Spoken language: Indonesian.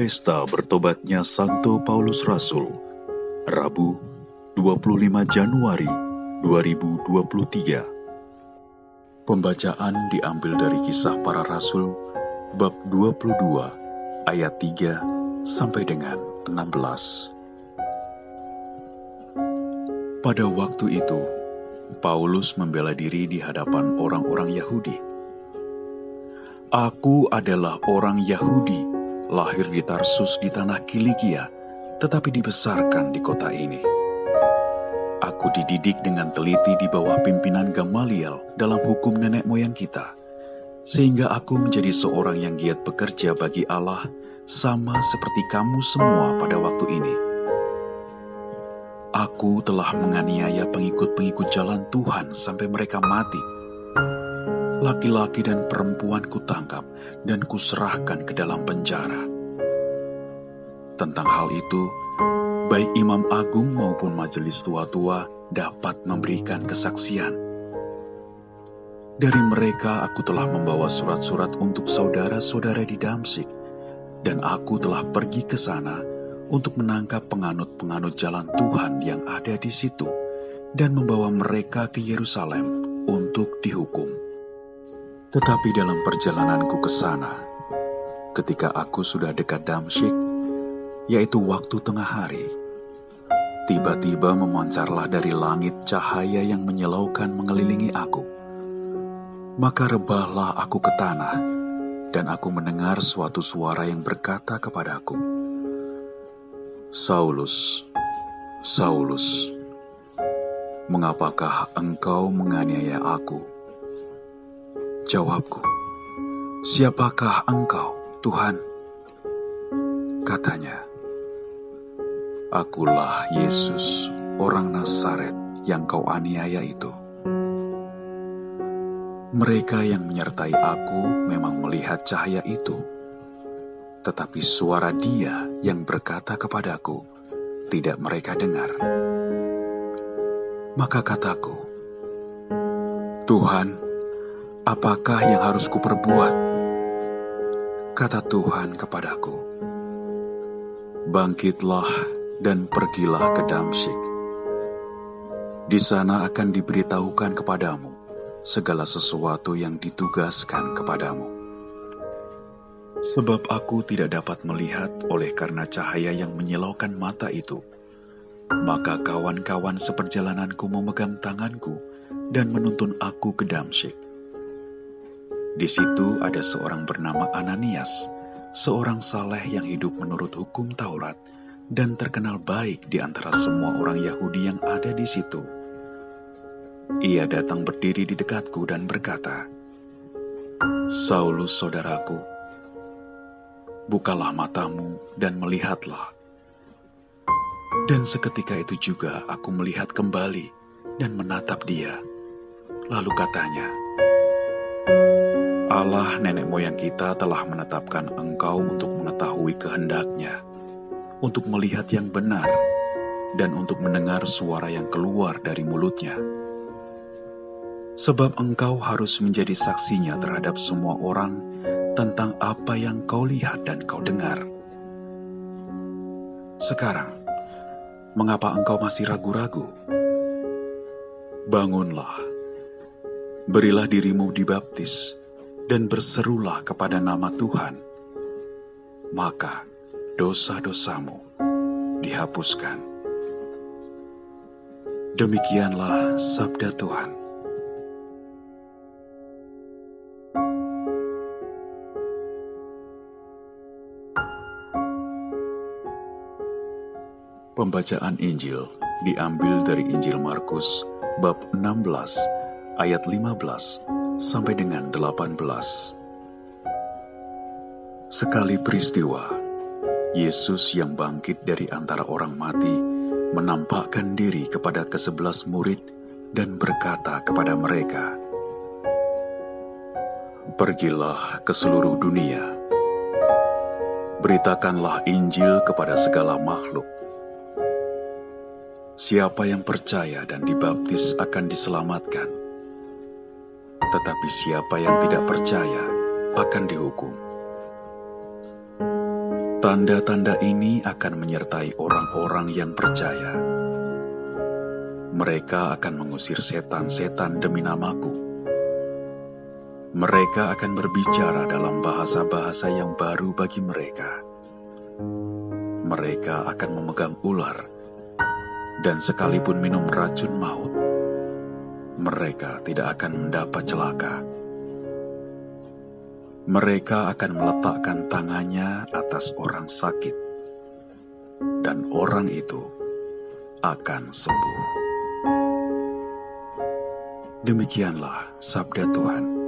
Pesta bertobatnya Santo Paulus Rasul, Rabu 25 Januari 2023. Pembacaan diambil dari kisah para rasul bab 22 ayat 3 sampai dengan 16. Pada waktu itu, Paulus membela diri di hadapan orang-orang Yahudi. Aku adalah orang Yahudi lahir di Tarsus di tanah Kilikia, tetapi dibesarkan di kota ini. Aku dididik dengan teliti di bawah pimpinan Gamaliel dalam hukum nenek moyang kita, sehingga aku menjadi seorang yang giat bekerja bagi Allah, sama seperti kamu semua pada waktu ini. Aku telah menganiaya pengikut-pengikut jalan Tuhan sampai mereka mati laki-laki dan perempuan kutangkap dan kuserahkan ke dalam penjara. Tentang hal itu, baik imam agung maupun majelis tua-tua dapat memberikan kesaksian. Dari mereka aku telah membawa surat-surat untuk saudara-saudara di Damsik, dan aku telah pergi ke sana untuk menangkap penganut-penganut jalan Tuhan yang ada di situ, dan membawa mereka ke Yerusalem untuk dihukum. Tetapi dalam perjalananku ke sana, ketika aku sudah dekat Damsyik, yaitu waktu tengah hari, tiba-tiba memancarlah dari langit cahaya yang menyilaukan mengelilingi aku. Maka rebahlah aku ke tanah, dan aku mendengar suatu suara yang berkata kepadaku, Saulus, Saulus, mengapakah engkau menganiaya aku?' Jawabku, siapakah engkau, Tuhan? Katanya, Akulah Yesus, orang Nazaret yang kau aniaya itu. Mereka yang menyertai aku memang melihat cahaya itu, tetapi suara dia yang berkata kepadaku tidak mereka dengar. Maka kataku, Tuhan, Apakah yang harus kuperbuat? Kata Tuhan kepadaku, Bangkitlah dan pergilah ke Damsyik. Di sana akan diberitahukan kepadamu segala sesuatu yang ditugaskan kepadamu. Sebab aku tidak dapat melihat oleh karena cahaya yang menyilaukan mata itu. Maka kawan-kawan seperjalananku memegang tanganku dan menuntun aku ke Damsyik. Di situ ada seorang bernama Ananias, seorang saleh yang hidup menurut hukum Taurat dan terkenal baik di antara semua orang Yahudi yang ada di situ. Ia datang berdiri di dekatku dan berkata, Saulus saudaraku, bukalah matamu dan melihatlah. Dan seketika itu juga aku melihat kembali dan menatap dia. Lalu katanya, Allah nenek moyang kita telah menetapkan engkau untuk mengetahui kehendaknya, untuk melihat yang benar, dan untuk mendengar suara yang keluar dari mulutnya. Sebab engkau harus menjadi saksinya terhadap semua orang tentang apa yang kau lihat dan kau dengar. Sekarang, mengapa engkau masih ragu-ragu? Bangunlah, berilah dirimu dibaptis, dan berserulah kepada nama Tuhan, maka dosa-dosamu dihapuskan. Demikianlah sabda Tuhan. Pembacaan Injil diambil dari Injil Markus bab 16 ayat 15 sampai dengan 18. Sekali peristiwa, Yesus yang bangkit dari antara orang mati menampakkan diri kepada kesebelas murid dan berkata kepada mereka, Pergilah ke seluruh dunia, beritakanlah Injil kepada segala makhluk. Siapa yang percaya dan dibaptis akan diselamatkan tetapi siapa yang tidak percaya akan dihukum. Tanda-tanda ini akan menyertai orang-orang yang percaya. Mereka akan mengusir setan-setan demi namaku. Mereka akan berbicara dalam bahasa-bahasa yang baru bagi mereka. Mereka akan memegang ular, dan sekalipun minum racun maut, mereka tidak akan mendapat celaka mereka akan meletakkan tangannya atas orang sakit, dan orang itu akan sembuh. Demikianlah sabda Tuhan.